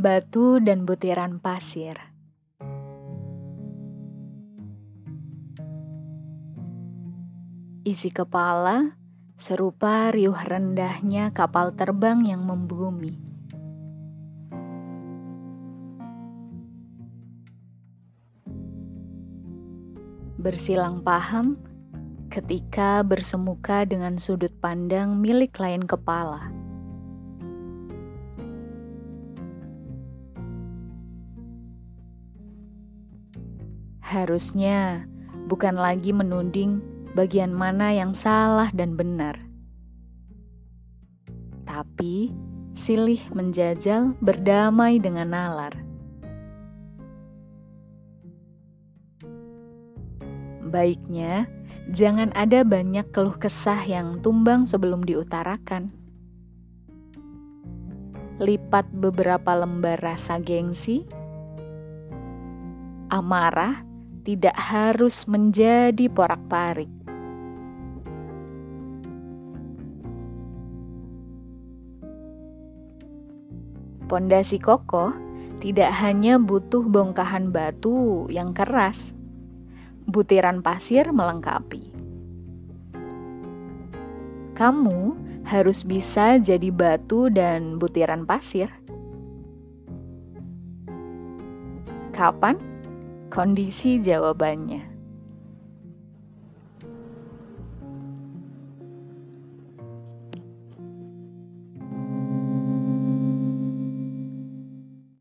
Batu dan butiran pasir. Isi kepala serupa riuh rendahnya kapal terbang yang membumi. Bersilang paham ketika bersemuka dengan sudut pandang milik lain kepala. Harusnya bukan lagi menuding bagian mana yang salah dan benar, tapi silih menjajal berdamai dengan nalar. Baiknya, jangan ada banyak keluh kesah yang tumbang sebelum diutarakan. Lipat beberapa lembar rasa gengsi, amarah, tidak harus menjadi porak-parik. Pondasi kokoh tidak hanya butuh bongkahan batu yang keras, butiran pasir melengkapi. Kamu harus bisa jadi batu dan butiran pasir. Kapan? Kondisi jawabannya.